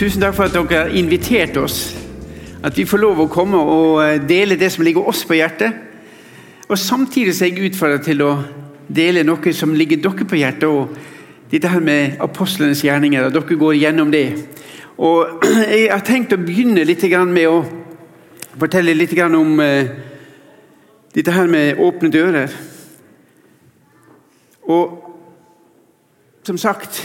Tusen takk for at dere har invitert oss. At vi får lov å komme og eh, dele det som ligger oss på hjertet. Og samtidig så er jeg utfordret til å dele noe som ligger dere på hjertet. og Dette her med apostlenes gjerninger, og dere går gjennom det. Og Jeg har tenkt å begynne litt med å fortelle litt om eh, dette her med åpne dører. Og som sagt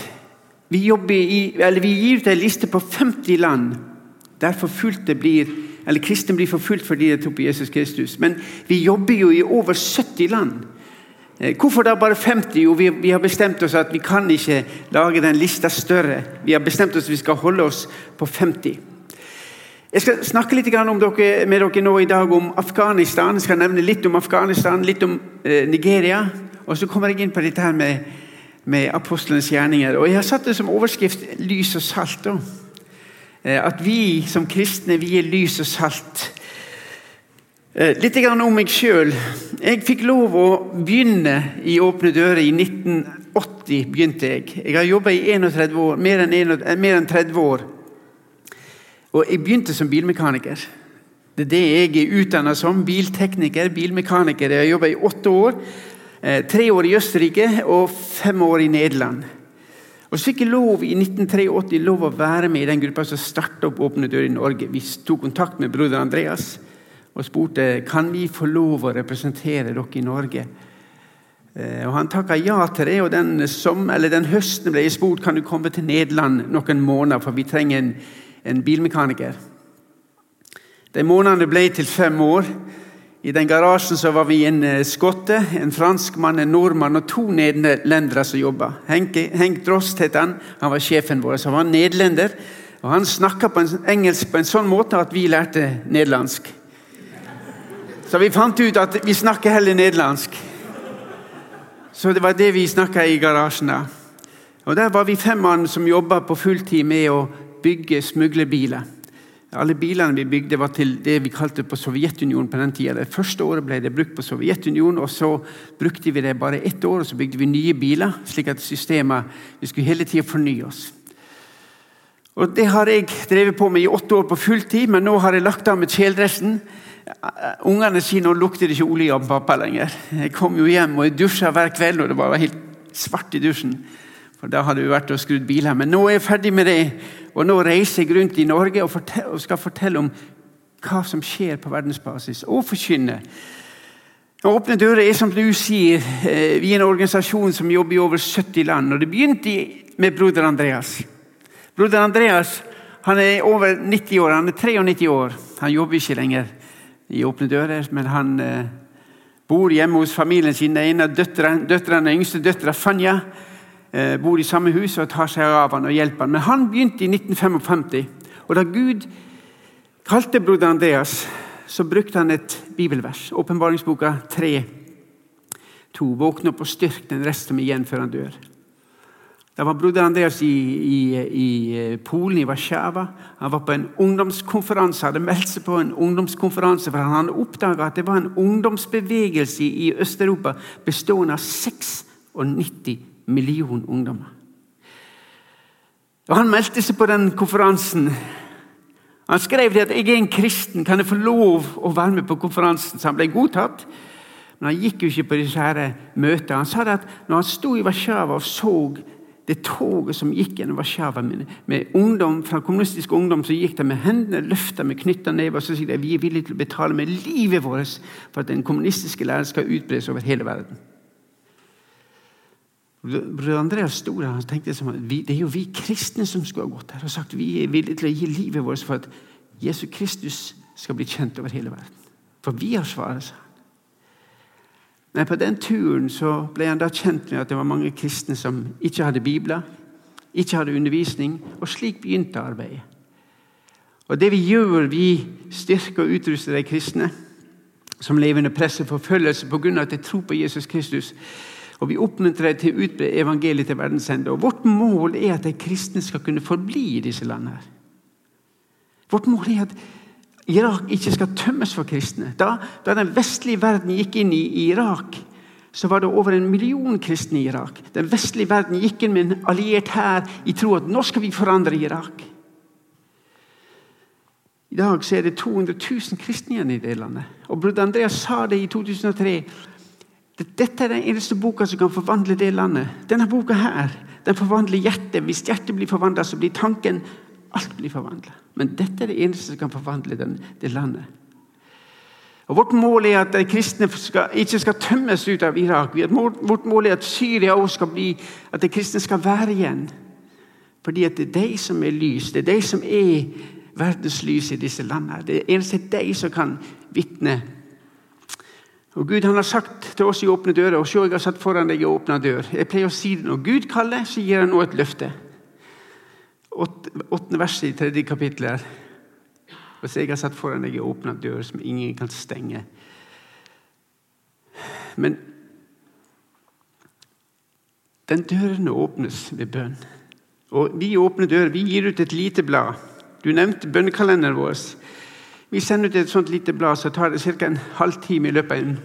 vi, i, vi, gir ut en liste på 50 land der forfulgte blir, eller kristne blir forfulgt fordi de tror på Jesus Kristus. Men vi jobber jo i over 70 land. Eh, hvorfor da bare 50? Jo, vi, vi, har bestemt oss at vi kan ikke lage den lista større. Vi har bestemt oss at vi skal holde oss på 50. Jeg skal snakke litt dere, med dere nå i dag om Afghanistan. Jeg skal nevne litt om Afghanistan, litt om eh, Nigeria. Og så kommer jeg inn på dette her med med apostlenes gjerninger. Og Jeg har satt det som overskrift 'lys og salt'. Også. Eh, at vi som kristne vi er lys og salt. Eh, litt om meg sjøl. Jeg fikk lov å begynne i Åpne dører i 1980. begynte Jeg Jeg har jobba i 31 år, mer enn, mer enn 30 år. Og Jeg begynte som bilmekaniker. Det er det jeg er utdanna som. Biltekniker, bilmekaniker. Jeg har jobba i åtte år. Eh, tre år i Østerrike og fem år i Nederland. Og Så fikk jeg lov i 1983 lov å være med i den gruppa som starta opp Åpne dører i Norge. Vi tok kontakt med broder Andreas og spurte kan vi få lov å representere dere i Norge. Eh, og Han takka ja til det, og den, som, den høsten ble jeg spurt kan du komme til Nederland noen måneder, for vi trenger en, en bilmekaniker. De månedene ble til fem år. I den garasjen så var vi en eh, skotte, en franskmann, en nordmann og to nederlendere som jobba. Henk, Henk Drost het han. Han var sjefen vår. Så han var nederlender. Og Han snakka engelsk på en sånn måte at vi lærte nederlandsk. Så vi fant ut at vi snakker heller nederlandsk. Så det var det vi snakka i garasjen da. Og Der var vi fem mann som jobba på fulltid med å bygge smuglerbiler. Alle bilene vi bygde, var til det vi kalte på Sovjetunionen på den tida. Det første året ble det brukt på Sovjetunionen, og så brukte vi det bare ett år, og så bygde vi nye biler. slik at systemet Vi skulle hele tida fornye oss. Og Det har jeg drevet på med i åtte år på fulltid, men nå har jeg lagt av med kjeledressen. Ungene sier nå lukter det ikke olje av pappa lenger. Jeg kom jo hjem og jeg dusja hver kveld, og det var helt svart i dusjen. For Da hadde vi vært og skrudd biler. Men nå er jeg ferdig med det. Og nå reiser jeg rundt i Norge og, fortell, og skal fortelle om hva som skjer på verdensbasis, og forkynne. Åpne dører er som du sier, eh, vi er en organisasjon som jobber i over 70 land. og Det begynte med broder Andreas. Broder Andreas han er over 90 år, han er 93 år. Han jobber ikke lenger i Åpne dører, men han eh, bor hjemme hos familien sin. En av døtrene, den yngste døtra, Fanja, Eh, bor i samme hus og tar seg av han og hjelper han. Men han begynte i 1955. Og da Gud kalte broder Andreas, så brukte han et bibelvers. Åpenbaringsboka 3, 2. Våkne opp og styrk den rest som igjen før han dør. Da var broder Andreas i, i, i eh, Polen, i Warszawa. Han var på en ungdomskonferanse, hadde meldt seg på en ungdomskonferanse, for han hadde oppdaga at det var en ungdomsbevegelse i Øst-Europa bestående av 96 million ungdommer. Og Han meldte seg på den konferansen. Han skrev at 'jeg er en kristen, kan jeg få lov å være med på konferansen?' Så han ble godtatt. Men han gikk jo ikke på disse her møtene. Han sa at når han sto i Warszawa og så det toget som gikk gjennom Warszawa med, med ungdom fra kommunistisk ungdom, så gikk de med hendene løfta med knytta never og så sier de, vi er villige til å betale med livet vårt for at den kommunistiske læren skal utbres over hele verden. Bror Andreas sto der og tenkte som at vi, det er jo vi kristne som skulle ha gått her og sagt vi er villige til å gi livet vårt for at Jesus Kristus skal bli kjent over hele verden. For vi har svaret, sa. Men på den turen så ble han da kjent med at det var mange kristne som ikke hadde bibler, ikke hadde undervisning, og slik begynte arbeidet. Og det vi gjør, vi styrker og utruster de kristne som lever under press og forfølgelse pga. at de tror på Jesus Kristus. Og Vi oppmuntrer deg til å utbre evangeliet til verdens ende. Og Vårt mål er at de kristne skal kunne forbli i disse landene. Vårt mål er at Irak ikke skal tømmes for kristne. Da, da den vestlige verden gikk inn i Irak, så var det over en million kristne i Irak. Den vestlige verden gikk inn med en alliert hær i tro at nå skal vi forandre Irak. I dag så er det 200 000 kristne igjen i det landet. Og broder Andreas sa det i 2003. Dette er den eneste boka som kan forvandle det landet. Denne boka her, den forvandler hjertet. Hvis hjertet blir forvandla, så blir tanken Alt blir forvandla. Men dette er det eneste som kan forvandle den, det landet. Og Vårt mål er at de kristne skal, ikke skal tømmes ut av Irak. Vårt mål er at Syria også skal bli, at de kristne skal være igjen. Fordi at det er de som er lys. Det er de som er verdens lys i disse landene. Det er eneste de som kan vitne. Og Gud han har sagt til oss i åpne dører og se, jeg har satt foran deg i åpna dør. Jeg pleier å si det Når Gud kaller, så gir han nå et løfte. Åttende vers i tredje kapittel her. Og så jeg har satt foran deg i åpna dør som ingen kan stenge. Men den døren åpnes ved bønn. Og vi åpner dører. Vi gir ut et lite blad. Du nevnte bønnekalenderen vår. Vi sender ut et sånt lite blad, så tar det ca. en halvtime i løpet av en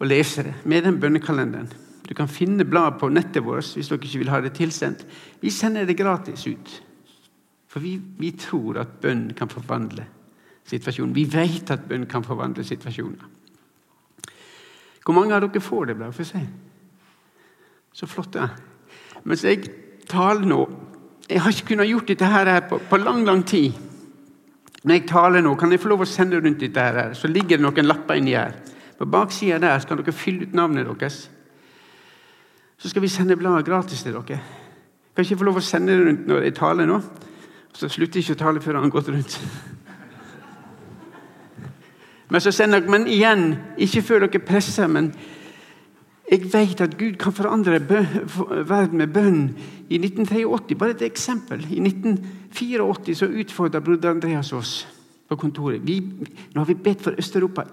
å lese det med den bønnekalenderen. Du kan finne bladet på nettet vårt hvis dere ikke vil ha det tilsendt. Vi sender det gratis ut. For vi, vi tror at bønn kan forvandle situasjonen. Vi vet at bønn kan forvandle situasjoner. Hvor mange av dere får det bladet? Få se. Så flott. Ja. Mens jeg taler nå Jeg har ikke kunnet gjort dette her på, på lang, lang tid. Når jeg taler nå, kan jeg få lov å sende rundt dette her. Så ligger det noen lapper inni her. På baksida der skal dere fylle ut navnet deres. Så skal vi sende bladet gratis til dere. Kan ikke få lov å sende det rundt når jeg taler nå? Så slutter jeg ikke å tale før han har gått rundt. Men så sender dere, men igjen, ikke før dere presser. men jeg vet at Gud kan forandre verden med bønn. I 1983, bare et eksempel. I 1984 så utfordra broder Andreas oss på kontoret. Vi, nå har vi bedt for Øst-Europa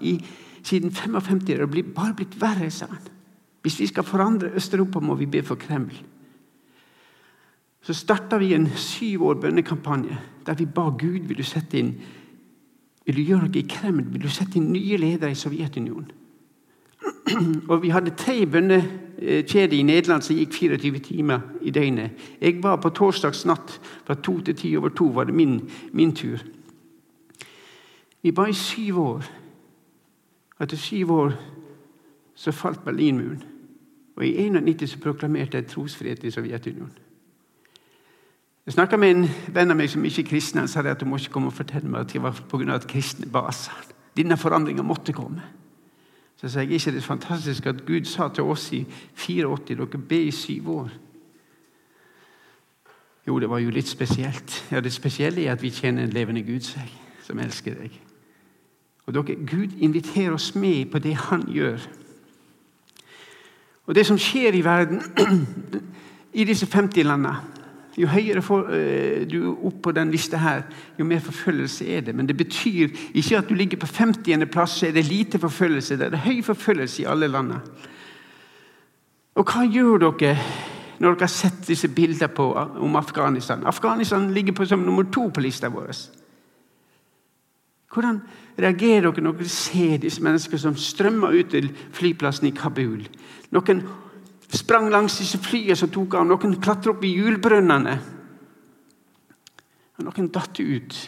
siden 55. Det har bare blitt verre, sa han. Hvis vi skal forandre Øst-Europa, må vi be for Kreml. Så starta vi en syv år bønnekampanje der vi ba Gud vil du sette inn vil du gjøre noe i Kreml, vil du sette inn nye ledere i Sovjetunionen. Og Vi hadde tre bønnekjeder i Nederland som gikk 24 timer i døgnet. Jeg var på torsdagsnatt fra to til ti over to. var det min, min tur. Vi ba i syv år. Etter syv år så falt Berlinmuren. Og I 91 så proklamerte jeg trosfrihet i Sovjetunionen. Jeg snakka med en venn av meg som ikke er kristen. Han sa at du må ikke komme og fortelle meg at det var pga. kristne ba. Denne forandringa måtte komme. Så sier jeg ikke det er fantastisk at Gud sa til oss i 84 dere be i syv år. Jo, det var jo litt spesielt. Ja, Det spesielle er at vi kjenner en levende Gud seg, som elsker deg. Og dere, Gud inviterer oss med på det han gjør. Og det som skjer i verden, i disse 50 landene jo høyere for, uh, du er opp på den lista her, jo mer forfølgelse er det. Men det betyr ikke at du ligger på 50. plass, så er det lite forfølgelse. Det er høy forfølgelse i alle landene. Og hva gjør dere når dere har sett disse bildene på, om Afghanistan? Afghanistan ligger på som nummer to på lista vår. Hvordan reagerer dere når dere ser disse menneskene som strømmer ut til flyplassen i Kabul? Noen sprang langs disse flyene som tok av. Noen klatret opp i hjulbrønnene. Og noen datt ut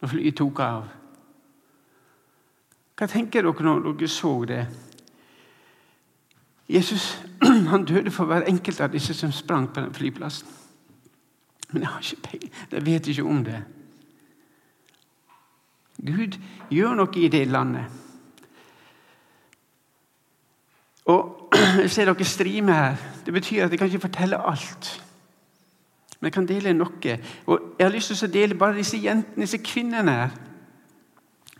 når flyet tok av. Hva tenker dere når dere så det? Jesus han døde for hver enkelt av disse som sprang på den flyplassen. Men jeg har ikke penger. Jeg vet ikke om det. Gud gjør noe i det landet. Og jeg ser dere strime her. Det betyr at jeg kan ikke fortelle alt. Men jeg kan dele noe. Og Jeg har lyst til å dele bare disse jentene, disse kvinnene her.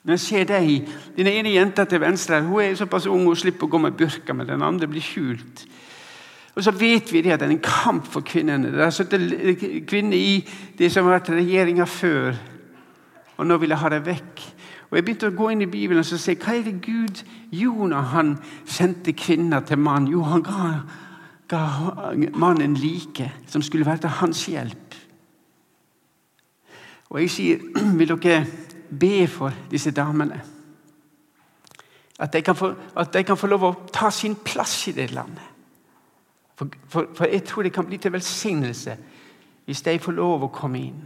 Når jeg ser deg, Den ene jenta til venstre her, hun er såpass ung hun slipper å gå med burka, men den andre blir skjult. Og så vet vi det at det er en kamp for kvinnene. Det har sittet kvinner i det som har vært regjeringa før, og nå vil jeg ha det vekk. Og Jeg begynte å gå inn i Bibelen og se hva er det Gud gjorde når han sendte kvinner til mann. Jo, han ga, ga mannen like, som skulle være til hans hjelp. Og jeg sier, vil dere be for disse damene? At de, få, at de kan få, lov å ta sin plass i det landet. For, for, for jeg tror det kan bli til velsignelse hvis de får lov å komme inn.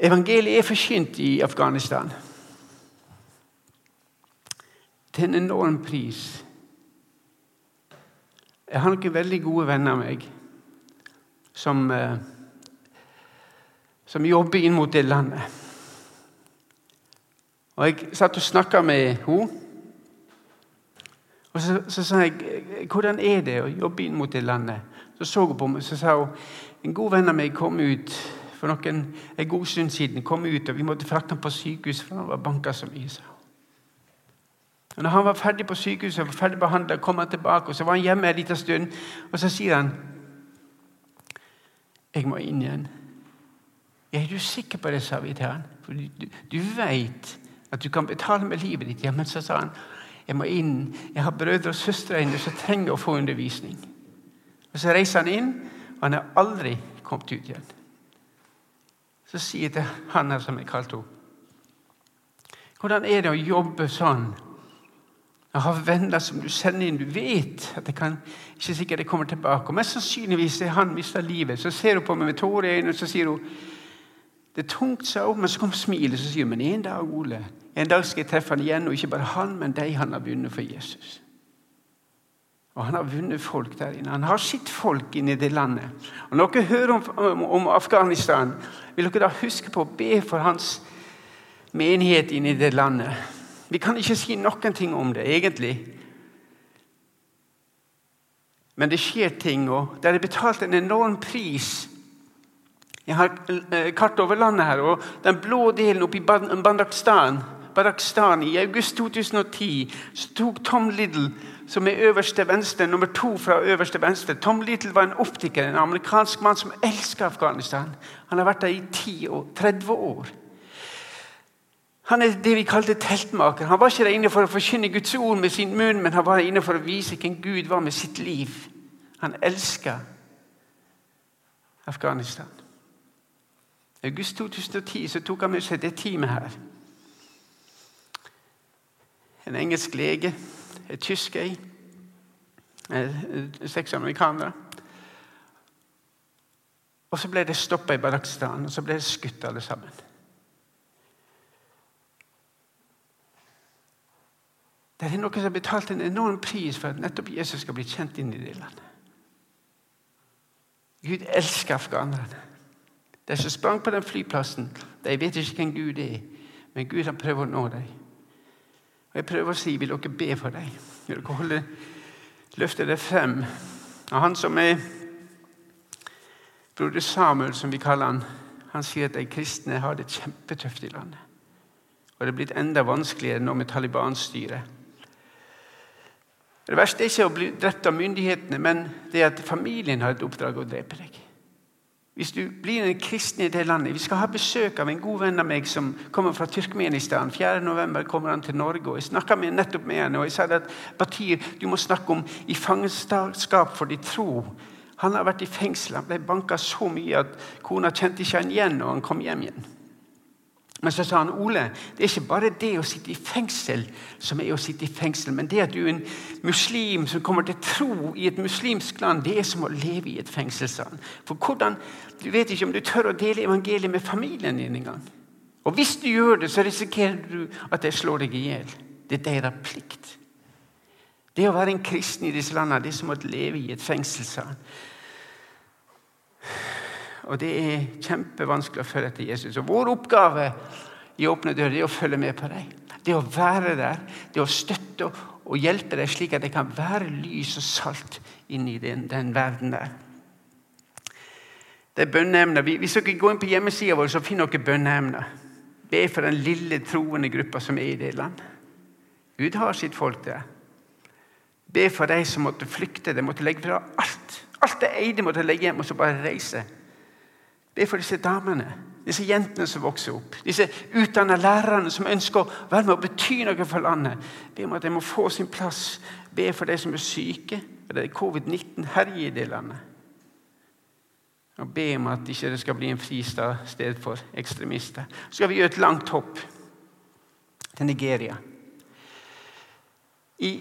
Evangeliet er forkynt i Afghanistan. Til en enorm pris. Jeg har noen veldig gode venner av meg som, eh, som jobber inn mot det landet. Og Jeg satt og snakka med henne. Og så, så, sa jeg hvordan er det å jobbe inn mot det landet. Så så hun på meg så sa hun, en god venn av meg kom ut for noen, en god stund siden. kom ut, og Vi måtte frakte ham på sykehus, for han var banka så mye. Så. Og når han var ferdig på sykehuset, var ferdig behandla, kom han tilbake. og Så var han hjemme en liten stund, og så sier han Jeg må inn igjen. Er du sikker på det, sa vi til han. For du, du, du vet at du kan betale med livet ditt. Ja, men så sa han jeg må inn. Jeg har brødre og søstre inne som trenger å få undervisning. Og Så reiser han inn, og han er aldri kommet ut igjen. Så sier jeg til han her som jeg kalte henne Hvordan er det å jobbe sånn? Jeg har venner som du sender inn. Du vet at det kan ikke sikkert det kommer tilbake. Og Mest sannsynligvis er han mista livet. Så ser hun på meg med tårer i øynene og så sier hun, det er tungt, sa hun, men så kom smilet og sier men en dag Ole, en dag skal jeg treffe han igjen. Og ikke bare han, men de han har vunnet for Jesus. Og han har vunnet folk der inne. Han har sitt folk inne i det landet. Og Når dere hører om, om, om Afghanistan, vil dere da huske på å be for hans menighet inne i det landet. Vi kan ikke si noen ting om det, egentlig. Men det skjer ting, og det er betalt en enorm pris. Jeg har eh, kart over landet her, og den blå delen oppe i Bandakstan Badakstan I august 2010 så tok Tom Little, som er øverste venstre, nummer to fra øverste venstre Tom Little var en optiker, en amerikansk mann som elsker Afghanistan. Han har vært der i 10 år, 30 år. Han er det vi kalte teltmaker. Han var ikke der inne for å forkynne Guds ord med sin munn, men han var der inne for å vise hvem Gud var med sitt liv. Han elska Afghanistan. I august 2010 så tok han med seg det teamet her. En engelsk lege, et tysk ei, seks amerikanere. Og så ble det stoppa i barakstan og så ble det skutt alle sammen. Det er noen som har betalt en enorm pris for at nettopp Jesus skal bli kjent inn i det landet. Gud elsker afghanerne. De som sprang på den flyplassen, de vet ikke hvem Gud er, men Gud har prøvd å nå dem. Og Jeg prøver å si vil dere be for dem. Vil dere holde, løfte det frem? Og Han som er broder Samuel, som vi kaller han, han sier at de kristne har det kjempetøft i landet. Og det er blitt enda vanskeligere nå med Taliban-styret. Det verste er ikke å bli drept av myndighetene, men det er at familien har et oppdrag å drepe deg. Hvis du blir en kristen i det landet Vi skal ha besøk av en god venn av meg som kommer fra Tyrkmenistan. 4.11. kommer han til Norge. og Jeg snakka nettopp med henne og jeg sa at Batir, du må snakke om i fangenskap for din tro. Han har vært i fengsel. Han ble banka så mye at kona kjente ikke han igjen når han kom hjem igjen. Men så sa han Ole, det er ikke bare det å sitte i fengsel som er å sitte i fengsel, men det at du er en muslim som kommer til tro i et muslimsk land, det er som å leve i et fengsel. sa han. For hvordan, Du vet ikke om du tør å dele evangeliet med familien din engang. Og hvis du gjør det, så risikerer du at de slår deg i hjel. Det er deres plikt. Det å være en kristen i disse landene det er som å leve i et fengsel. sa han. Og det er kjempevanskelig å følge etter Jesus. Og vår oppgave i Åpne dører er å følge med på deg. Det å være der, det å støtte og hjelpe deg slik at det kan være lys og salt inni den, den verden der. Det er bønneemner. Hvis dere går inn på hjemmesida vår, så finner dere bønneemner. Be for den lille troende gruppa som er i det landet. Gud har sitt folk der. Be for de som måtte flykte. De måtte legge fra alt. Alt det eide måtte legge hjem og så bare reise. Det er for disse damene, disse jentene som vokser opp. Disse utdanna lærerne som ønsker å være med og bety noe for landet. Be om at de må få sin plass. Be for de som er syke. Det er covid-19 herjer i det landet. Og be om at ikke det skal bli en fristad sted for ekstremister. Så skal vi gjøre et langt hopp til Nigeria. I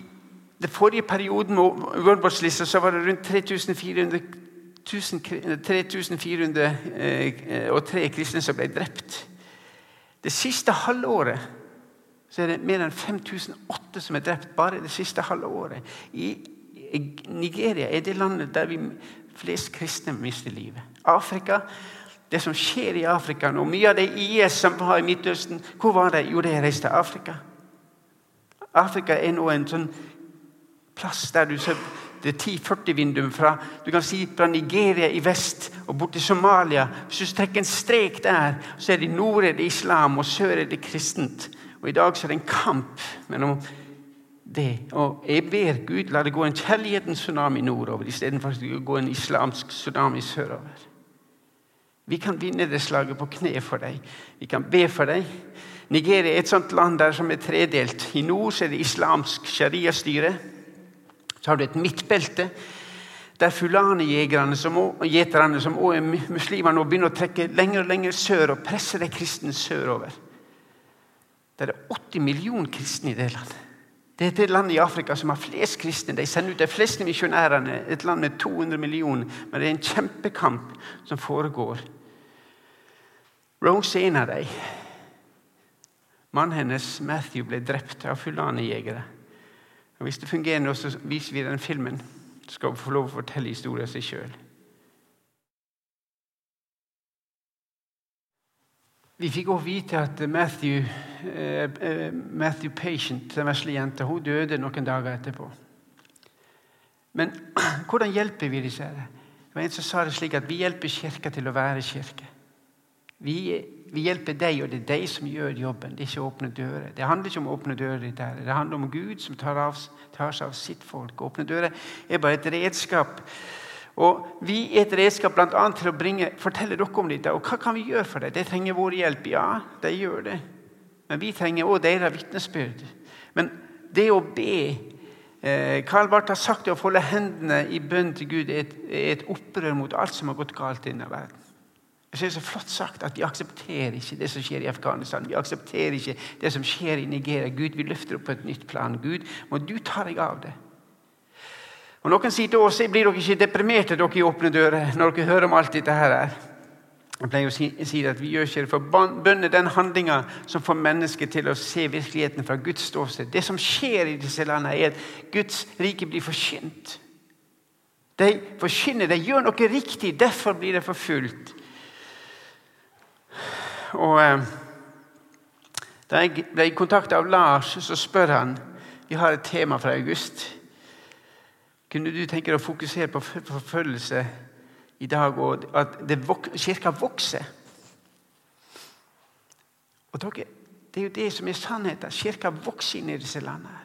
den forrige perioden med World Watch-lista var det rundt 3400 3403 kristne som ble drept. Det siste halvåret så er det mer enn 5008 som er drept bare det siste halve året. I Nigeria er det landet der vi flest kristne mister livet. Afrika, Det som skjer i Afrika nå Mye av det IS som var i Midtøsten, hvor var det? Jo, det reiste til Afrika. Afrika er nå en sånn plass der du ser det er 10-40-vinduet fra du kan si fra Nigeria i vest og bort til Somalia. Hvis du trekker en strek der, så er det nord er det islam, og sør er det kristent. Og I dag så er det en kamp mellom det. Og Jeg ber Gud la det gå en kjærlighetens tsunami nordover istedenfor at det gå en islamsk tsunami sørover. Vi kan vinne det slaget på kne for deg. Vi kan be for deg. Nigeria er et sånt land der som er tredelt. I nord så er det islamsk sharia-styre. Så har du et midtbelte der fulanejegerne og gjeterne, som også er muslimer, nå begynner å trekke lenger og lenger sør og presse de kristne sørover. Det er 80 millioner kristne i det landet. Det er det landet i Afrika som har flest kristne. De sender ut de fleste misjonærene. Et land med 200 millioner. Men det er en kjempekamp som foregår. Rose er en av dem. Mannen hennes, Matthew, ble drept av fulanejegere. Og Hvis det fungerer nå, så viser vi den filmen. Så skal vi få lov å fortelle historien seg sjøl. Vi fikk også vite at Matthew, uh, Matthew Patient, den vesle jenta, hun døde noen dager etterpå. Men hvordan hjelper vi disse? Det var En som sa det slik at vi hjelper Kirka til å være kirke. Vi vi hjelper deg, og det er deg som gjør jobben. Det er ikke å åpne dører. Det handler ikke om å åpne dører. Der. Det handler om Gud som tar, av, tar seg av sitt folk. Åpne dører er bare et redskap. Og Vi er et redskap annet til å bringe, fortelle dere om dette. Og hva kan vi gjøre for det? De trenger vår hjelp. Ja, de gjør det. Men vi trenger også deres vitnesbyrd. Men det å be eh, Karl Barth har sagt det å folde hendene i bønn til Gud er et, er et opprør mot alt som har gått galt i denne verden. Jeg synes det er så flott sagt at Vi aksepterer ikke det som skjer i Afghanistan. Vi aksepterer ikke det som skjer i Nigeria. Gud, vi løfter opp på et nytt plan. Gud, må du ta deg av det. Og Noen sier til oss blir dere ikke deprimerte dere i åpne dører når dere hører om alt dette her. Jeg pleier å si, at Vi gjør ikke det for bønner den handlinga som får mennesket til å se virkeligheten fra Guds ståsted. Det som skjer i disse landene, er at Guds rike blir forkynt. De forkynner, de gjør noe riktig, derfor blir det forfulgt. Og eh, Da jeg ble kontakta av Lars, så spør han Vi har et tema fra august. Kunne du tenke deg å fokusere på forfølgelse i dag, og at vok kirka vokser? Og dere, Det er jo det som er sannheten. Kirka vokser inn i disse landene.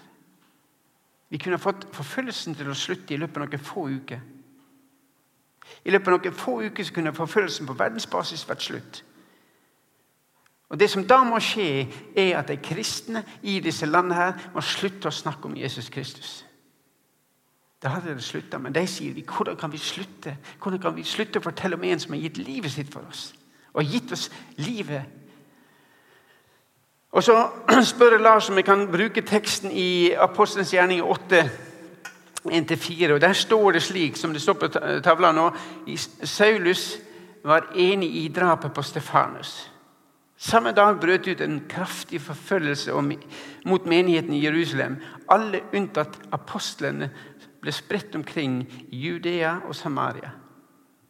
Vi kunne fått forfølgelsen til å slutte i løpet av noen få uker. I løpet av noen få uker kunne forfølgelsen på verdensbasis vært slutt. Og Det som da må skje, er at de kristne i disse landene her må slutte å snakke om Jesus Kristus. Da hadde det slutta. Men de sier vi, hvordan kan vi slutte Hvordan kan vi slutte å fortelle om en som har gitt livet sitt for oss? Og gitt oss livet. Og Så spør Lars om jeg kan bruke teksten i Apostelens gjerning 8. 1-4, og Der står det slik som det står på tavla nå Saulus var enig i drapet på Stefanus. Samme dag brøt ut en kraftig forfølgelse mot menigheten i Jerusalem. Alle unntatt apostlene ble spredt omkring i Judea og Samaria.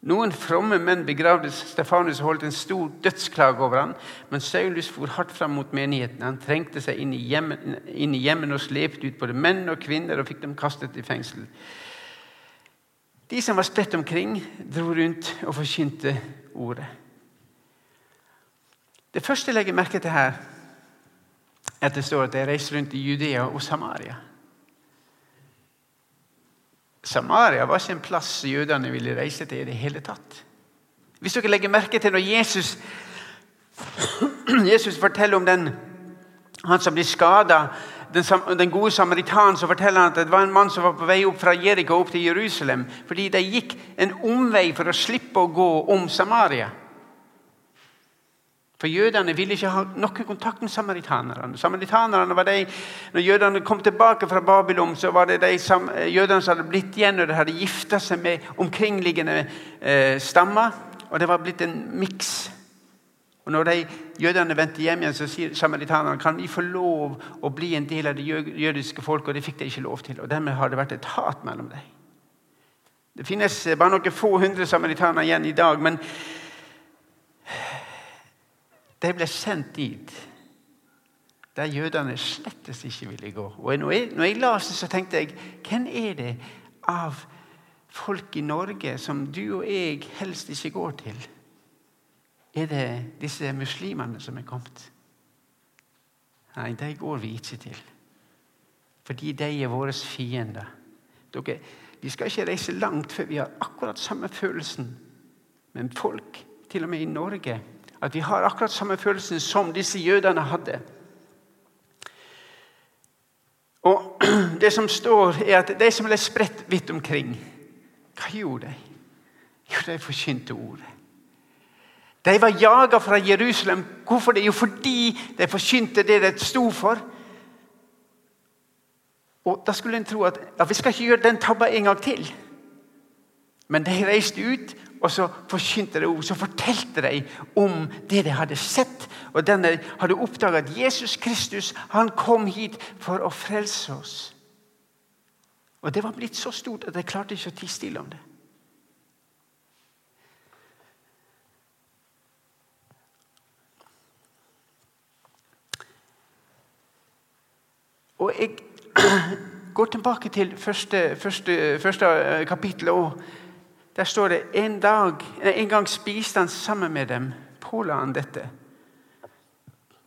Noen fromme menn begravde Stefanus og holdt en stor dødsklage over ham, men Saulus for hardt fram mot menigheten. Han trengte seg inn i hjemmene og slepte ut både menn og kvinner og fikk dem kastet i fengsel. De som var spredt omkring, dro rundt og forkynte ordet. Det første jeg legger merke til her, er at det står at jeg reiser rundt i Judea og Samaria. Samaria var ikke en plass jødene ville reise til i det hele tatt. Hvis dere legger merke til når Jesus, Jesus forteller om den, han som blir skada den, den, gode samaritanen så forteller han at det var en mann som var på vei opp fra Jeriko opp til Jerusalem. Fordi de gikk en omvei for å slippe å gå om Samaria. For jødene ville ikke ha noen kontakt med samaritanerne. Samaritanerne var de, Når jødene kom tilbake fra Babylon, så var det de jødene som hadde blitt igjen og de hadde gifta seg med omkringliggende eh, stammer. Og det var blitt en miks. Og Når de jødene vendte hjem igjen, så sier samaritanerne kan vi få lov å bli en del av det jødiske folket. Og det fikk de ikke lov til. Og Dermed har det vært et hat mellom dem. Det finnes bare noen få hundre samaritanere igjen i dag. men de ble sendt dit der jødene slettes ikke ville gå. Og når jeg, når jeg las det, så tenkte jeg hvem er det av folk i Norge som du og jeg helst ikke går til? Er det disse muslimene som er kommet? Nei, de går vi ikke til. Fordi de er våre fiender. Dere, vi skal ikke reise langt før vi har akkurat samme følelsen. Men folk, til og med i Norge, at vi har akkurat samme følelsen som disse jødene hadde. Og Det som står, er at de som ble spredt vidt omkring, hva gjorde de? Jo, de forkynte ordet. De var jaga fra Jerusalem. Hvorfor det? Jo, fordi de forkynte det de sto for. Og Da skulle en tro at ja, vi skal ikke gjøre den tabba en gang til. Men de reiste ut, og så forkynte de ord. Så fortalte de om det de hadde sett. Og denne hadde oppdaga at Jesus Kristus han kom hit for å frelse oss. Og Det var blitt så stort at de klarte ikke å tie stille om det. Og jeg går tilbake til første, første, første kapittel. og Der står det en, dag, en gang spiste han sammen med dem. Påla han dette.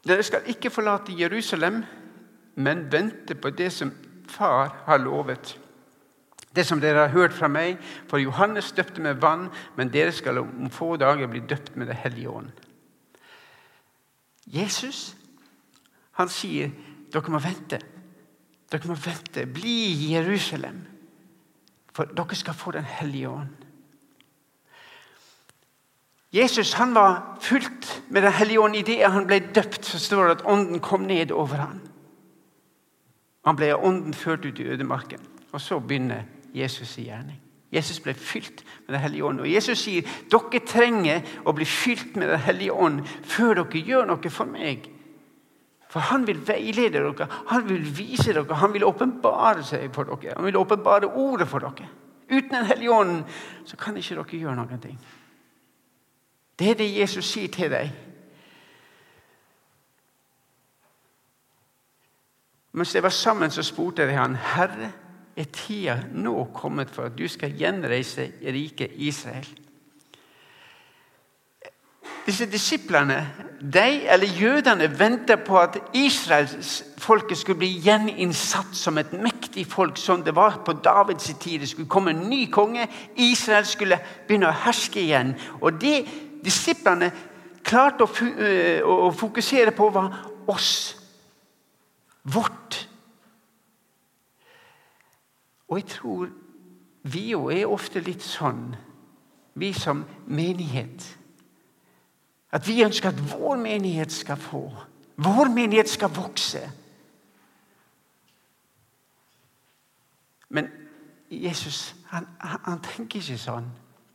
Dere skal ikke forlate Jerusalem, men vente på det som Far har lovet. Det som dere har hørt fra meg, for Johannes døpte med vann, men dere skal om få dager bli døpt med Det hellige ånd. Jesus han sier dere må vente. Dere må vente. Bli i Jerusalem. For dere skal få Den hellige ånd. Jesus han var fullt med Den hellige ånd idet han ble døpt. så står det at ånden kom ned over ham. Han ble av ånden ført ut i ødemarken. Og så begynner Jesus i gjerning. Jesus ble fylt med Den hellige ånd. Og Jesus sier dere trenger å bli fylt med Den hellige ånd før dere gjør noe for meg. For han vil veilede dere, han vil vise dere, han vil åpenbare seg for dere. Han vil åpenbare ordet for dere. Uten Den hellige ånden så kan ikke dere gjøre noen ting. Det er det Jesus sier til deg. Mens de var sammen, så spurte de han, 'Herre, er tida nå kommet for at du skal gjenreise riket Israel?' Disse disiplene, de, eller jødene, venta på at israelsfolket skulle bli gjeninnsatt som et mektig folk, som det var på Davids tid. Det skulle komme en ny konge. Israel skulle begynne å herske igjen. Og det disiplene klarte å, å fokusere på, var oss. Vårt. Og jeg tror vi jo er ofte litt sånn, vi som menighet. At vi ønsker at vår menighet skal få. Vår menighet skal vokse. Men Jesus han, han tenker ikke sånn.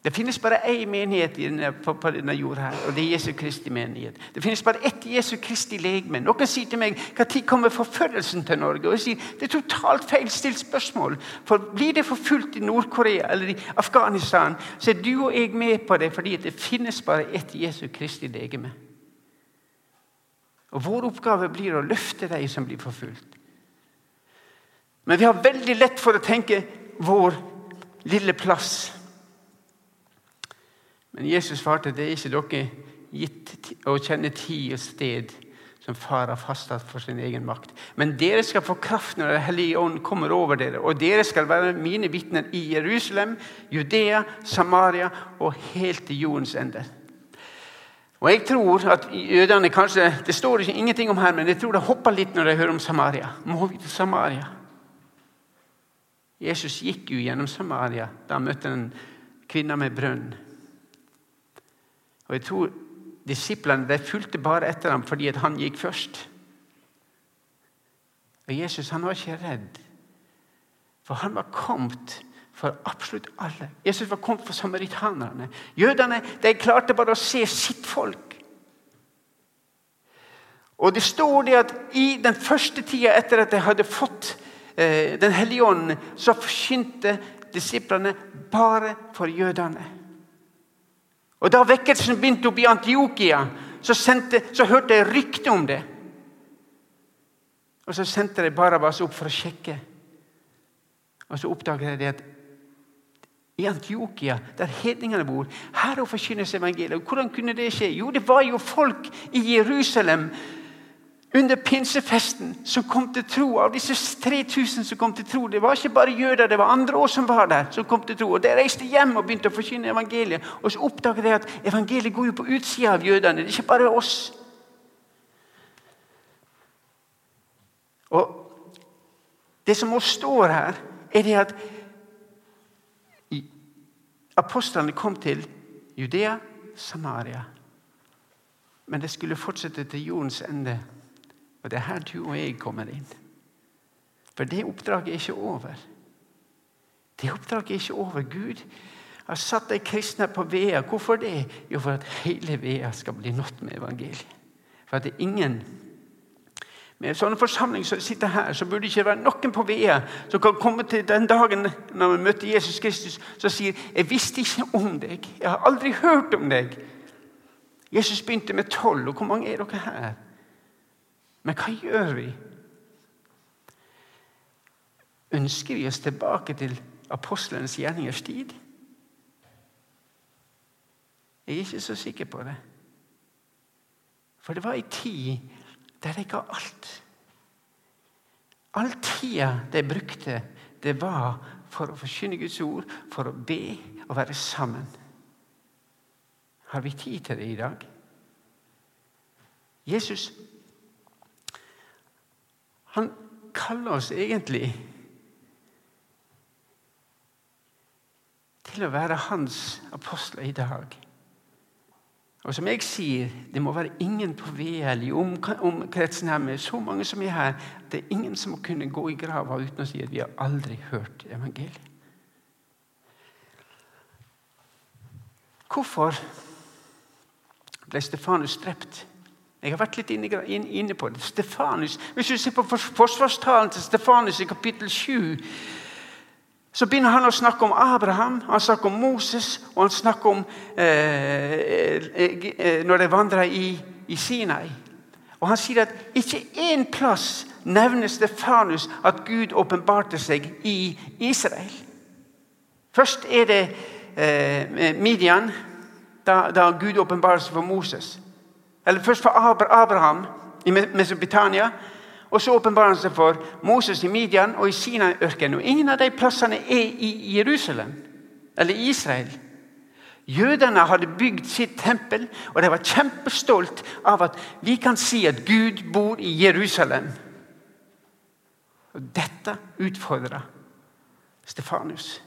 Det finnes bare én menighet på, denne jorda, her, og det er Jesu Kristi menighet. Det finnes bare ett Jesu Kristi legeme. Noen sier til meg når kommer forfølgelsen til Norge? Og jeg sier, Det er totalt feilstilt spørsmål. For Blir det forfulgt i Nord-Korea eller i Afghanistan, så er du og jeg med på det fordi det finnes bare ett Jesu Kristi legeme. Og Vår oppgave blir å løfte de som blir forfulgt. Men vi har veldig lett for å tenke vår lille plass. Men Jesus svarte det er ikke dere gitt å kjenne tid og sted som far har fastsatt for sin egen makt. Men dere skal få kraft når Den hellige ånd kommer over dere. Og dere skal være mine vitner i Jerusalem, Judea, Samaria og helt til jordens ende. Og jeg tror at jødene kanskje, Det står ikke ingenting om her, men jeg tror det hopper litt når de hører om Samaria. Må vi til Samaria? Jesus gikk jo gjennom Samaria da han møtte en kvinne med brønn. Og jeg tror disiplene de fulgte bare etter ham fordi han gikk først. Og Jesus han var ikke redd, for han var kommet for absolutt alle. Jesus var kommet for samaritanerne. Jødene de klarte bare å se sitt folk. Og det står det at i den første tida etter at de hadde fått eh, Den hellige ånden, så forkynte disiplene bare for jødene. Og Da vekkelsen begynte opp i Antiokia, så, så hørte jeg rykte om det. Og Så sendte de Barabas opp for å sjekke. Og Så oppdaget de at i Antiokia, der hedningene bor, her forkynnes evangeliet. Hvordan kunne det skje? Jo, det var jo folk i Jerusalem under pinsefesten som kom til tro. Av disse 3000 som kom til tro, det var ikke bare jøder, det var andre år som var der. som kom til tro. Og De reiste hjem og begynte å forkynne evangeliet. Og så oppdaget de at evangeliet går jo på utsida av jødene. Det er ikke bare oss. Og Det som også står her, er det at apostlene kom til Judea, Samaria. Men det skulle fortsette til jordens ende. Og det er her du og jeg kommer inn. For det oppdraget er ikke over. Det oppdraget er ikke over. Gud har satt de kristne på Vea. Hvorfor det? Jo, for at hele Vea skal bli nådd med evangeliet. For at det er ingen med en sånn forsamling som sitter her, så burde det ikke være noen på Vea som kan komme til den dagen når vi møter Jesus Kristus, som sier 'Jeg visste ikke om deg. Jeg har aldri hørt om deg.' Jesus begynte med tolv. Og hvor mange er dere her? Men hva gjør vi? Ønsker vi oss tilbake til apostlenes gjerningers tid? Jeg er ikke så sikker på det. For det var ei tid der de ga alt. All tida de brukte, det var for å forkynne Guds ord, for å be og være sammen. Har vi tid til det i dag? Jesus han kaller oss egentlig til å være hans apostler i dag. Og som jeg sier, Det må være ingen på VL i omkretsen her med så mange som er her. Det er ingen som må kunne gå i grava uten å si at vi har aldri hørt evangeliet. Hvorfor ble Stefanus drept? Jeg har vært litt inne, på det. Stefanus, Hvis du ser på forsvarstalen til Stefanus i kapittel 7, så begynner han å snakke om Abraham, han snakker om Moses og han snakker om eh, eh, eh når de vandra i, i, Sinai. Og Han sier at ikke én plass nevner Stefanus at Gud åpenbarte seg i Israel. Først er det eh, Midian, da, da Gud åpenbarer seg for Moses. Eller først for Abraham i Mesopotamia. Og så åpenbarer han seg for Moses i Midian og i Sinai-ørkenen. Og ingen av de plassene er i Jerusalem eller Israel. Jødene hadde bygd sitt tempel, og de var kjempestolt av at vi kan si at Gud bor i Jerusalem. Og Dette utfordra Stefanus.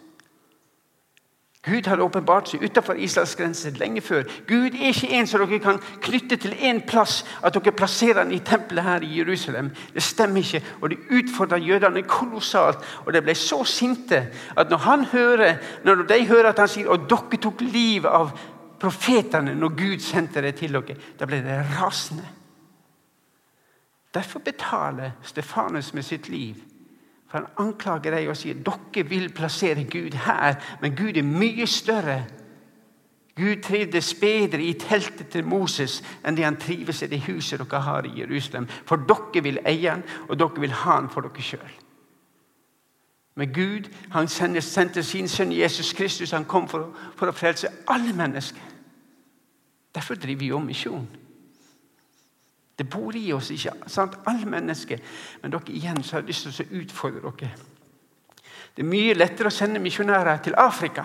Gud hadde åpenbart seg utenfor Israels grenser lenge før. Gud er ikke en som dere kan knytte til én plass, at dere plasserer han i tempelet her i Jerusalem. Det stemmer ikke. Og de utfordra jødene kolossalt. Og de ble så sinte at når, han hører, når de hører at han sier og dere tok livet av profetene når Gud sendte det til dere, da ble de rasende. Derfor betaler Stefanus med sitt liv for Han anklager deg og sier dere vil plassere Gud her, men Gud er mye større. Gud trivdes bedre i teltet til Moses enn det han trives i det huset dere har i Jerusalem. For dere vil eie han, og dere vil ha han for dere sjøl. Men Gud han sendte sin sønn Jesus Kristus. Han kom for, for å frelse alle mennesker. Derfor driver vi om misjon. Det bor i oss, ikke sant? alle mennesker. Men dere igjen så har jeg lyst til å utfordre dere. Det er mye lettere å sende misjonærer til Afrika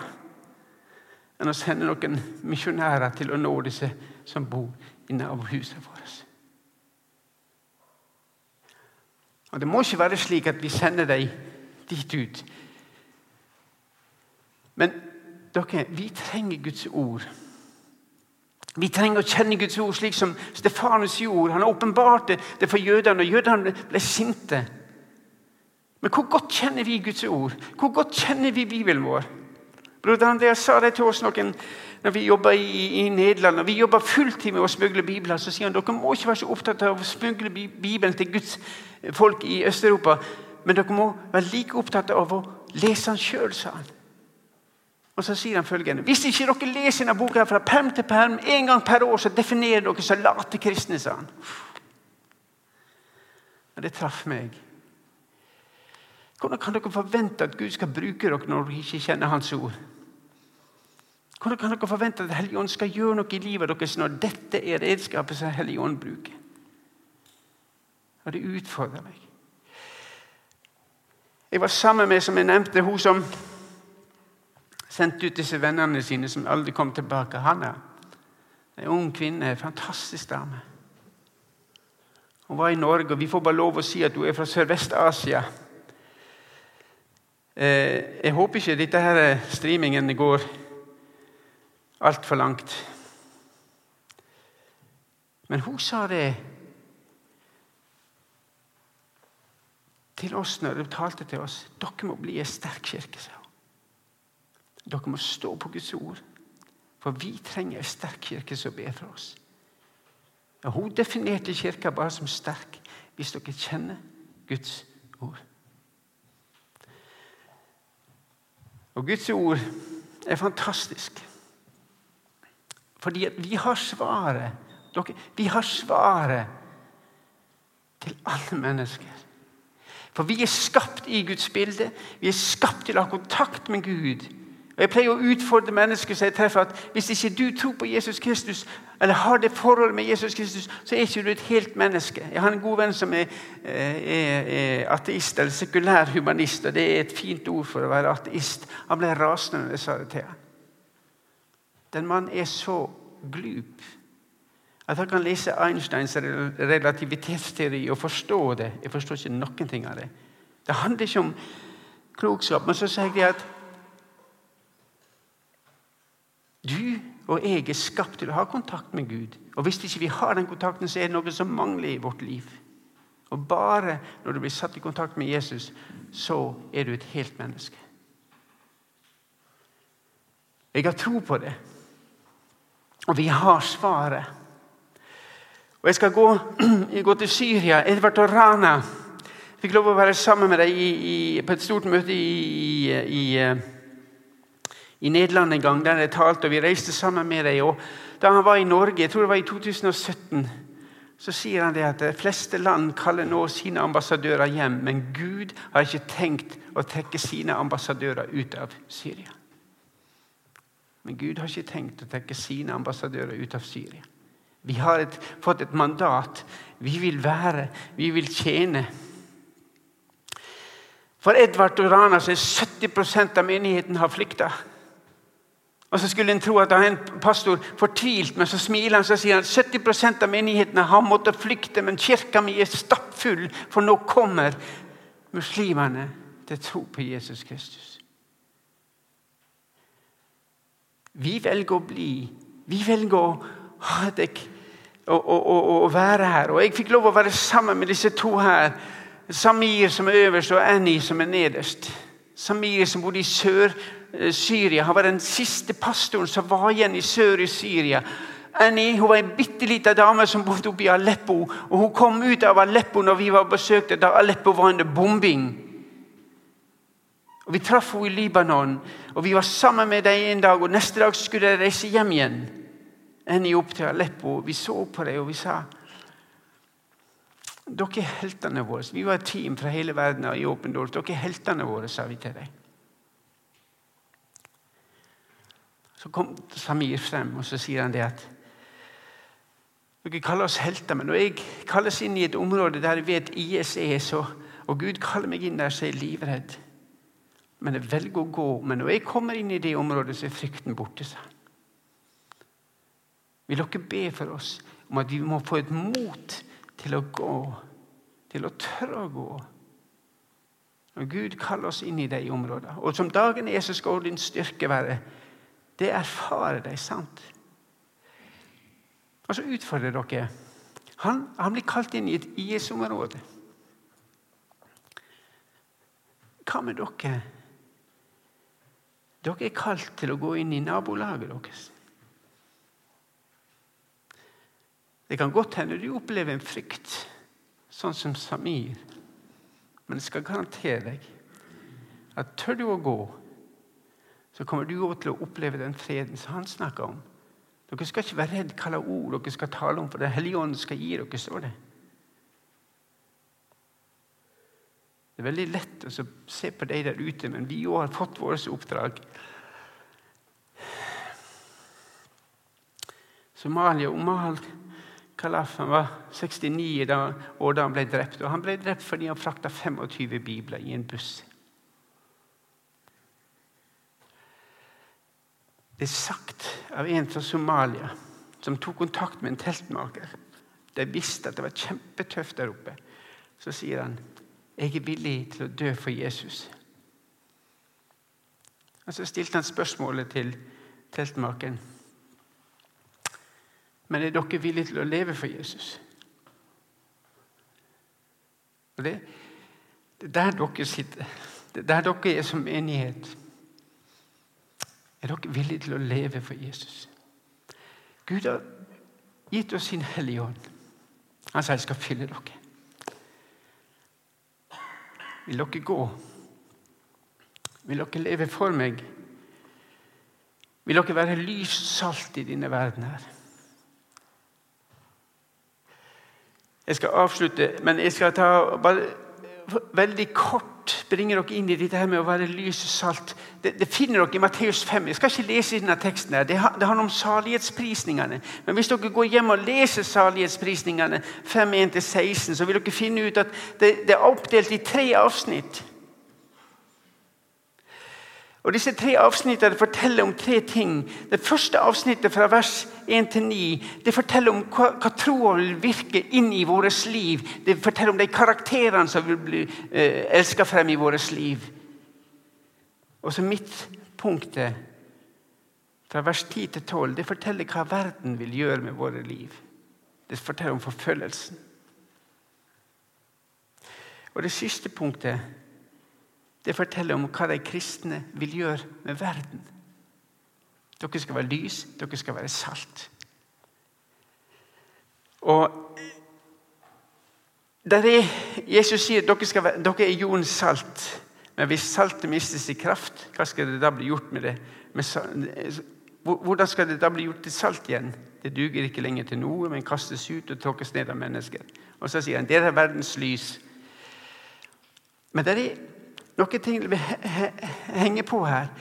enn å sende noen misjonærer til å nå disse som bor i nabohuset vårt. Og Det må ikke være slik at vi sender dem dit ut. Men dere, vi trenger Guds ord Vi trenger å kjenne Guds ord slik som Stefanus gjorde. Han åpenbarte det for jødene, og jødene ble sinte. Men hvor godt kjenner vi Guds ord? Hvor godt kjenner vi Bibelen vår? Broder Andreas sa det til oss noen når vi jobba i, i, Nederland. Når vi jobba fulltid med å smugle Bibelen, så sier han dere må ikke være så opptatt av å smugle Bibelen til Guds folk i Øst-Europa. Men dere må være like opptatt av å lese den sjøl, sa han. Og så sier han følgende Hvis ikke dere leser denne boka fra perm til perm en gang per år, så definerer dere som late kristne, sa han. Og det traff meg. Hvordan kan dere forvente at Gud skal bruke dere når dere ikke kjenner Hans ord? Hvordan kan dere forvente at Helligånd skal gjøre noe i livet deres når dette er redskapet som Helligånd bruker? Og det utfordrer meg. Jeg var sammen med som jeg nevnte, hun som sendte ut disse vennene sine, som aldri kom tilbake. Hanna. En ung kvinne. En fantastisk dame. Hun var i Norge, og vi får bare lov å si at hun er fra Sørvest-Asia. Eh, jeg håper ikke dette her streamingen går altfor langt. Men hun sa det til oss når hun talte til oss. Dere må bli en sterk kirke, sa hun. Dere må stå på Guds ord. For vi trenger en sterk kirke som ber for oss. Og hun definerte kirka bare som sterk hvis dere kjenner Guds ord. Og Guds ord er fantastisk. Fordi vi har svaret. Dere, vi har svaret til alle mennesker. For vi er skapt i Guds bilde. Vi er skapt til å ha kontakt med Gud. Jeg pleier å utfordre mennesker som jeg treffer, at hvis ikke du tror på Jesus Kristus, eller har det forholdet med Jesus Kristus, så er ikke du et helt menneske. Jeg har en god venn som er, eh, er, er ateist, eller sekulær humanist. og Det er et fint ord for å være ateist. Han ble rasende når jeg sa det til ham. Den mannen er så glup at han kan lese Einsteins relativitetsteori og forstå det. Jeg forstår ikke noen ting av det. Det handler ikke om klokskap. Men så sier jeg at du og jeg er skapt til å ha kontakt med Gud. Og Hvis ikke vi har den kontakten, så er det noe som mangler i vårt liv. Og Bare når du blir satt i kontakt med Jesus, så er du et helt menneske. Jeg har tro på det. Og vi har svaret. Og Jeg skal gå, gå til Syria. Edvard og Rana fikk lov å være sammen med deg i, i, på et stort møte i, i, i Nederland en gang. der jeg talte, og Vi reiste sammen med deg. Da han var i Norge, jeg tror det var i 2017, så sier han det at de fleste land kaller nå sine ambassadører hjem, men Gud har ikke tenkt å trekke sine ambassadører ut av Syria. Men Gud har ikke tenkt å trekke sine ambassadører ut av Syria. Vi har et, fått et mandat. Vi vil være, vi vil tjene. For Edvard og Rana så er 70% av menigheten har flykta. Og så skulle en tro at er en pastor fortvilt, men så smiler han så sier han at 70% av menighetene har måttet flykte, men kirka mi er stappfull, for nå kommer muslimene til tro på Jesus Kristus. Vi velger å bli. Vi velger å og, og, og, og, være her. Og Jeg fikk lov å være sammen med disse to her. Samir som er øverst, og Annie som er nederst. Samir som bodde i Sør-Syria. Han var den siste pastoren som var igjen i sør i Syria. Annie hun var en bitte liten dame som bodde oppe i Aleppo. og Hun kom ut av Aleppo når vi var besøkte, da Aleppo var under bombing. Og Vi traff henne i Libanon, og vi var sammen med dem en dag. og Neste dag skulle de reise hjem igjen. Annie opp til Aleppo. Vi så på dem og vi sa dere er heltene våre. Vi var et team fra hele verden i Åpen. Dere er heltene våre, sa vi til dem. Så kom Samir frem og så sier han det at dere kaller oss helter, men når jeg kalles inn i et område der jeg vet IS er, så, og Gud kaller meg inn der, så er jeg livredd. Men jeg velger å gå. Men når jeg kommer inn i det området, så er frykten borte. sa han. Vil dere be for oss om at vi må få et mot til å gå, til å tørre å gå? Når Gud kaller oss inn i de områdene. Og som dagen er, så skal din styrke være. Det erfarer de, sant? Og så utfordrer dere. Han, han blir kalt inn i et IS-område. Hva med dere? Dere er kalt til å gå inn i nabolaget deres. Det kan godt hende du opplever en frykt, sånn som Samir. Men jeg skal garantere deg at tør du å gå, så kommer du også til å oppleve den freden som han snakker om. Dere skal ikke være redd hvilke ord dere skal tale om, for Den hellige ånd skal gi dere, står det. Det er veldig lett å se på de der ute, men vi òg har fått vårt oppdrag. Somalia Omal Kalaf han var 69 da, år da han ble drept. og Han ble drept fordi han frakta 25 bibler i en buss. Det er sagt av en fra Somalia som tok kontakt med en teltmaker. De visste at det var kjempetøft der oppe. Så sier han, 'Jeg er villig til å dø for Jesus'. Og Så stilte han spørsmålet til teltmakeren. Men er dere villige til å leve for Jesus? Og det, det er der dere sitter. Det er der dere er som menighet. Er dere villige til å leve for Jesus? Gud har gitt oss sin Hellige Ånd. Han sier jeg skal fylle dere. Vil dere gå? Vil dere leve for meg? Vil dere være lys salt i denne verden her? Jeg skal avslutte, men jeg skal ta bare veldig kort bringer dere inn i dette her med å være lys og salt. Det, det finner dere i Matteus 5. Jeg skal ikke lese denne teksten. her. Det, det handler om salighetsprisningene. Men hvis dere går hjem og leser salighetsprisningene 5.1-16, så vil dere finne ut at det, det er oppdelt i tre avsnitt. Og Disse tre avsnittene forteller om tre ting. Det første avsnittet, fra vers 1 til 9, det forteller om hva, hva troa vil virke inn i vårt liv. Det forteller om de karakterene som vil bli eh, elska frem i vårt liv. Og så midtpunktet, fra vers 10 til 12, det forteller hva verden vil gjøre med våre liv. Det forteller om forfølgelsen. Og det siste punktet det forteller om hva de kristne vil gjøre med verden. Dere skal være lys, dere skal være salt. Og der er, Jesus sier dere, være, dere er jordens salt. Men hvis saltet mistes i kraft, hva skal det da bli gjort med det? Hvordan skal det da bli gjort til salt igjen? Det duger ikke lenger til noe, men kastes ut og tråkkes ned av mennesker. Og så sier han dere er verdens lys. Men det er noen ting vi henger på her.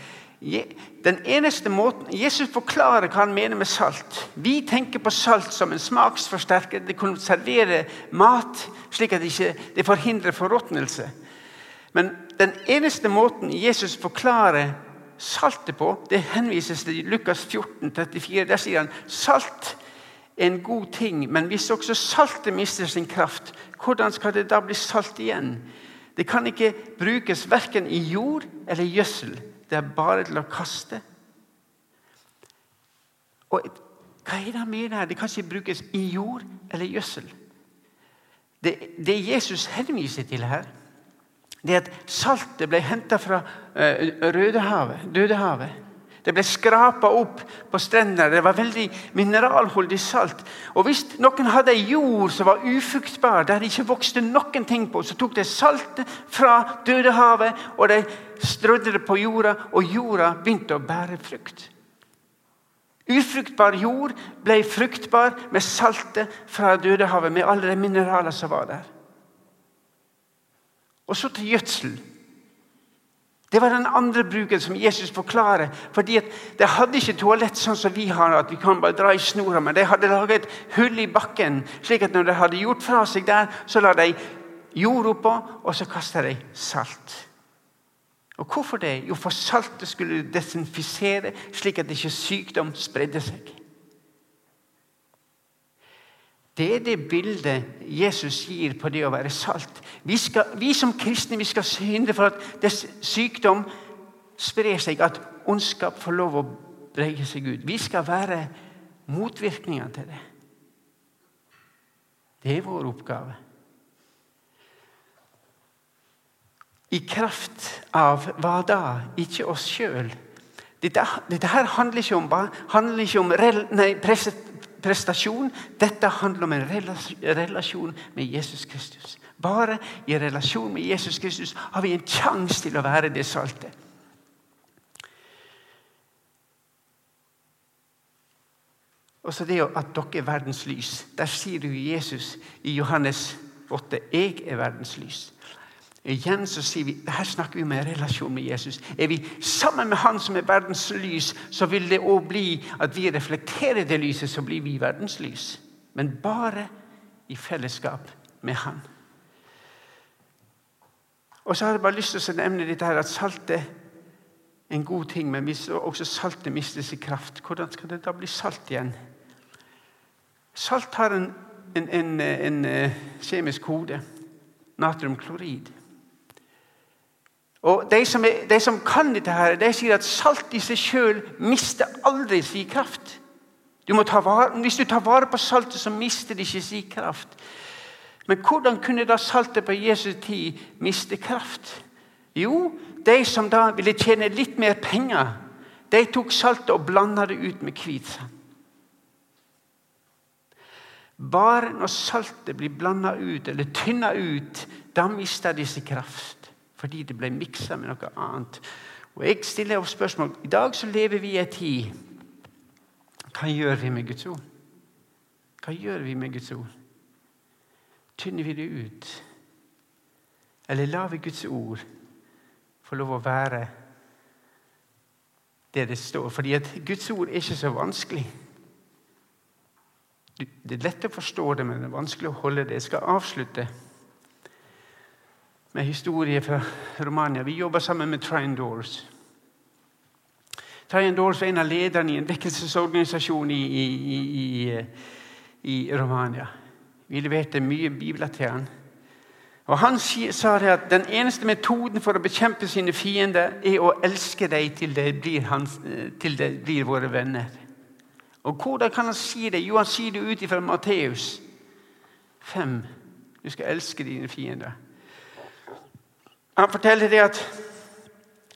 Den eneste måten, Jesus forklarer hva han mener med salt. Vi tenker på salt som en smaksforsterker. Det konserverer mat, slik at det ikke forhindrer forråtnelse. Men den eneste måten Jesus forklarer saltet på, det henvises til Lukas 14, 34. Der sier han salt er en god ting, men hvis også saltet mister sin kraft, hvordan skal det da bli salt igjen? Det kan ikke brukes verken i jord eller gjødsel. Det er bare til å kaste. Og hva er det han mener her? Det kan ikke brukes i jord eller gjødsel. Det, det Jesus henviser til her, det er at saltet ble henta fra uh, Rødehavet, Dødehavet. Det ble skrapa opp på strendene. Det var veldig mineralholdig salt. Og Hvis noen hadde jord som var ufruktbar, der det ikke vokste noen ting på, så tok de saltet fra Dødehavet og de strødde det på jorda, og jorda begynte å bære frukt. Ufruktbar jord ble fruktbar med saltet fra Dødehavet, med alle de mineralene som var der. Og så til gjødsel. Det var den andre bruken som Jesus forklarer. fordi De hadde ikke toalett sånn som vi har, at vi kan bare dra i snora. Men de hadde laget hull i bakken, slik at når de hadde gjort fra seg der, så la de jord oppå, og så kasta de salt. Og Hvorfor det? Jo, for saltet skulle desinfisere, slik at ikke sykdom spredde seg. Det er det bildet Jesus gir på det å være salt. Vi, skal, vi som kristne vi skal hindre for at sykdom sprer seg, at ondskap får lov å breie seg ut. Vi skal være motvirkninger til det. Det er vår oppgave. I kraft av hva da? Ikke oss sjøl. Dette, dette, her handler ikke om, handler ikke om nei, prestasjon. Dette handler om en relasjon med Jesus Kristus. Bare i relasjon med Jesus Kristus har vi en sjanse til å være det saltet. Og så det at dere er verdens lys. Der sier du Jesus i Johannes 8 jeg er verdens lys. Igjen så sier vi, Her snakker vi om en relasjon med Jesus. Er vi sammen med Han som er verdens lys, så vil det òg bli at vi reflekterer det lyset, så blir vi verdens lys. Men bare i fellesskap med Han. Og så har jeg bare lyst til å nevne dette her, at saltet er en god ting, men hvis også saltet mister sin kraft, hvordan skal det da bli salt igjen? Salt har en, en, en, en eh, kjemisk kode. Natriumklorid. Og de som, er, de som, kan dette, her, de sier at salt i seg sjøl mister aldri sin kraft. Du vare, hvis du tar vare på saltet, så mister det ikke sin kraft. Men hvordan kunne da saltet på Jesu tid miste kraft? Jo, de som da ville tjene litt mer penger, de tok saltet og blanda det ut med hvitsand. Bare når saltet blir blanda ut eller tynna ut, da mister de sin kraft fordi det ble miksa med noe annet. Og jeg stiller opp spørsmål. I dag så lever vi i en tid Hva gjør vi med Guds ord? Hva gjør vi med Guds ord? Tynner vi det ut? Eller lar vi Guds ord få lov å være det det står? Fordi at Guds ord er ikke så vanskelig. Det er lett å forstå det, men det er vanskelig å holde det. Jeg skal avslutte med historie fra Romania. Vi jobber sammen med Trine Doors. Trine Doors var en av lederne i en vekkelsesorganisasjon i, i, i, i, Romania. Vi leverte mye bibler til han. Og Han sa det at den eneste metoden for å bekjempe sine fiender er å elske dem til de blir, til de blir våre venner. Og Hvordan kan han si det? Jo, han sier det ut fra Matteus 5. Du skal elske dine fiender. Han forteller det at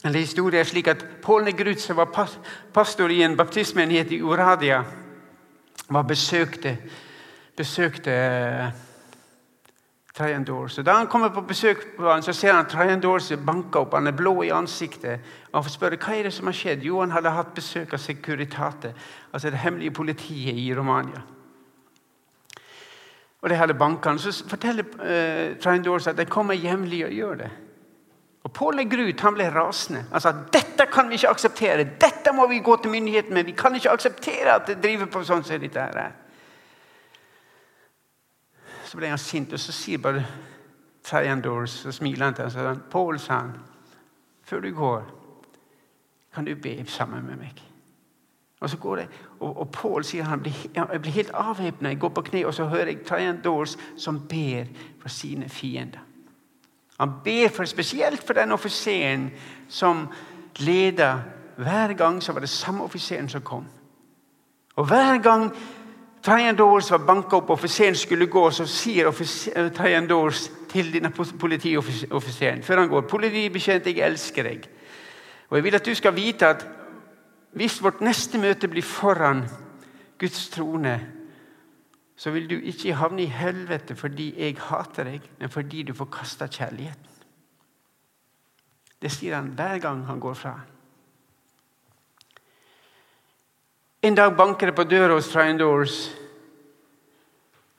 eller Historien er slik at Pål Negrut, som var pastor i en baptistmenighet i Uradia, var besøkte, besøkte uh, Trajan Doors. Da han kommer på besøk så ser han Trajan Doors banka opp. Han er blå i ansiktet. Og Han spørre, hva er det som har skjedd. Jo, han hadde hatt besøk av Securitate, altså det hemmelige politiet i Romania. Og de hadde banka. Så forteller uh, Trajan at de kommer jevnlig og gjør det. Og Pål Grut han ble rasende. Han sa dette kan vi ikke akseptere. Dette må vi gå til myndighetene med. Vi kan ikke akseptere at det driver på sånn som dette her. Så ble han sint, og så sier bare Triandors, så smiler han til ham Pål, sa han, før du går, kan du be sammen med meg. Og så går det, og, og Pål sier han jeg blir helt avvæpna. Jeg går på kne, og så hører jeg Triandors som ber for sine fiender. Han ber for, spesielt for den offiseren som leda. Hver gang så var det samme offiseren som kom. Og Hver gang Trajan Dawes var banka opp, offiseren skulle gå, så sier eh, Trajan Dawes til denne politioffiseren før han går 'Politibetjent, jeg elsker deg.' Og Jeg vil at du skal vite at hvis vårt neste møte blir foran Guds trone, så vil du ikke havne i helvete fordi jeg hater deg, men fordi du får kasta kjærligheten. Det sier han hver gang han går fra. En dag banker det på døra hos Trindors.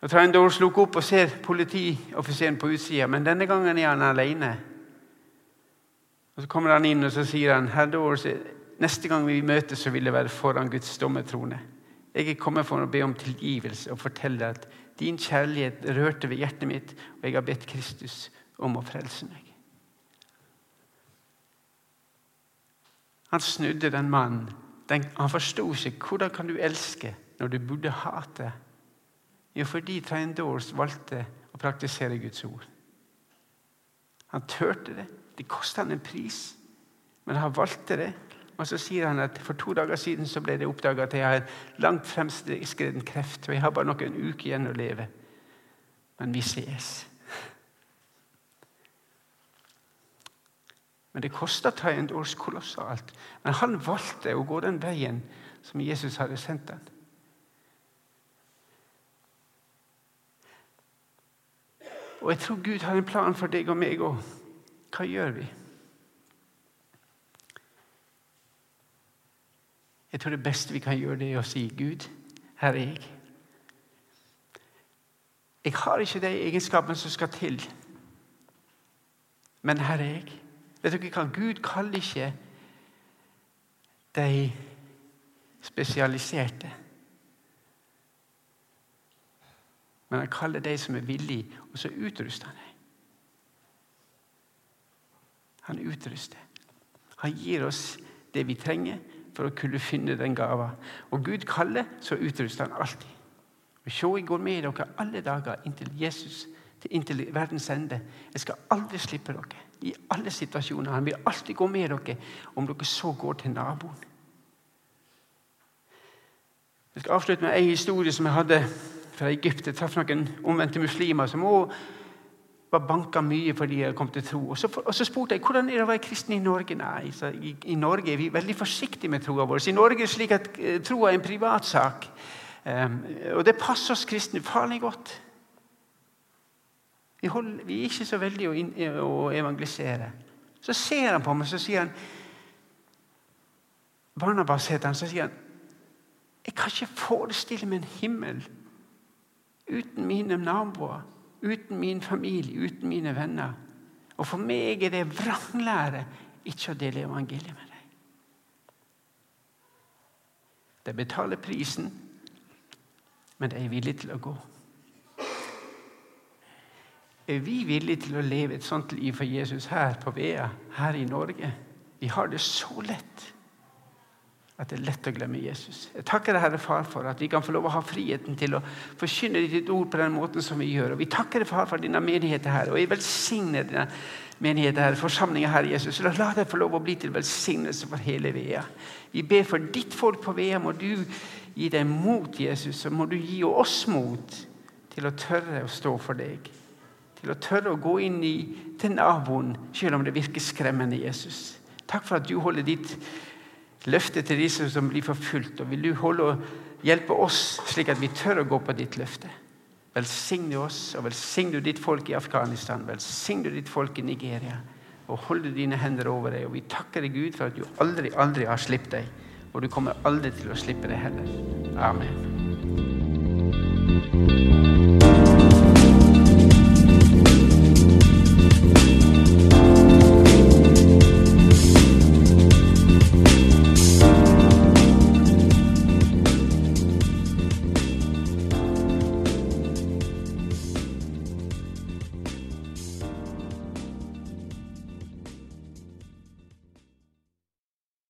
Og Trindors lukker opp og ser politioffiseren på utsida, men denne gangen er han alene. Og Så kommer han inn og så sier han, Herr Dors, neste gang vi møtes, så vil det være foran Guds dommetrone. Jeg er kommet for å be om tilgivelse og fortelle at din kjærlighet rørte ved hjertet mitt, og jeg har bedt Kristus om å frelse meg. Han snudde den mannen. Han forsto ikke hvordan kan du elske når du burde hate. Jo, fordi Train Doors valgte å praktisere Guds ord. Han turte det. Det kosta han en pris, men han valgte det. Og så sier han at For to dager siden så ble det oppdaga at jeg har langt fremskreden kreft. Og jeg har bare noen uker igjen å leve. Men vi ses. Men det kosta Tyent Års kolossalt. Men han valgte å gå den veien som Jesus hadde sendt ham. Og jeg tror Gud har en plan for deg og meg òg. Hva gjør vi? Jeg tror det beste vi kan gjøre, det er å si, 'Gud, her er jeg'. Jeg har ikke de egenskapene som skal til, men her er jeg. Vet dere hva? Gud kaller ikke de spesialiserte. Men han kaller de som er villige, og så utruster han dem. Han utruster. Han gir oss det vi trenger for å kunne finne den gava. Og Gud kaller, så utruster han alltid. Og Se, jeg går med dere alle dager inntil Jesus, inntil verdens ende. Jeg skal aldri slippe dere i alle situasjoner. Han vil alltid gå med dere om dere så går til naboen. Jeg skal avslutte med en historie som jeg hadde fra Egypt. Jeg traff noen omvendte muslimer som også var banka mye fordi jeg kom til tro. Og så, og så spurte jeg hvordan er det å være kristen i Norge. Nei, i, i, Norge er vi veldig forsiktige med troa vår. I Norge er det slik at uh, troa er en privatsak. Um, og det passer oss kristne farlig godt. Vi, holder, vi, er ikke så veldig å, å evangelisere. Så ser han på meg så sier han, Barnabas heter han, så sier han Jeg kan ikke forestille meg en himmel uten mine naboer, uten min familie, uten mine venner. Og for meg er det vranglære ikke å dele evangeliet med deg. De betaler prisen, men de er villige til å gå. Er vi villige til å leve et sånt liv for Jesus her på Vea, her i Norge? Vi har det så lett at det er lett å glemme Jesus. Jeg takker deg, Herre Far, for at vi kan få lov å ha friheten til å forkynne ditt ord på den måten som vi gjør. Og Vi takker deg, Far, for dine menigheter her, og jeg velsigner dine menigheter her, forsamlinger her, Jesus. La, la det få lov å bli til velsignelse for hele Vea. Vi ber for ditt folk på Vea. Må du gi dem mot, Jesus, og må du gi oss mot til å tørre å stå for deg. Til å tørre å gå inn i, til naboen, selv om det virker skremmende, Jesus. Takk for at du holder ditt løfte til disse som blir forfulgt. Og vil du holde og hjelpe oss, slik at vi tør å gå på ditt løfte? Velsigne oss, og velsigne ditt folk i Afghanistan. Velsigne ditt folk i Nigeria. Og holde dine hender over deg. Og vi takker deg, Gud, for at du aldri, aldri har sluppet deg. Og du kommer aldri til å slippe deg heller. Amen.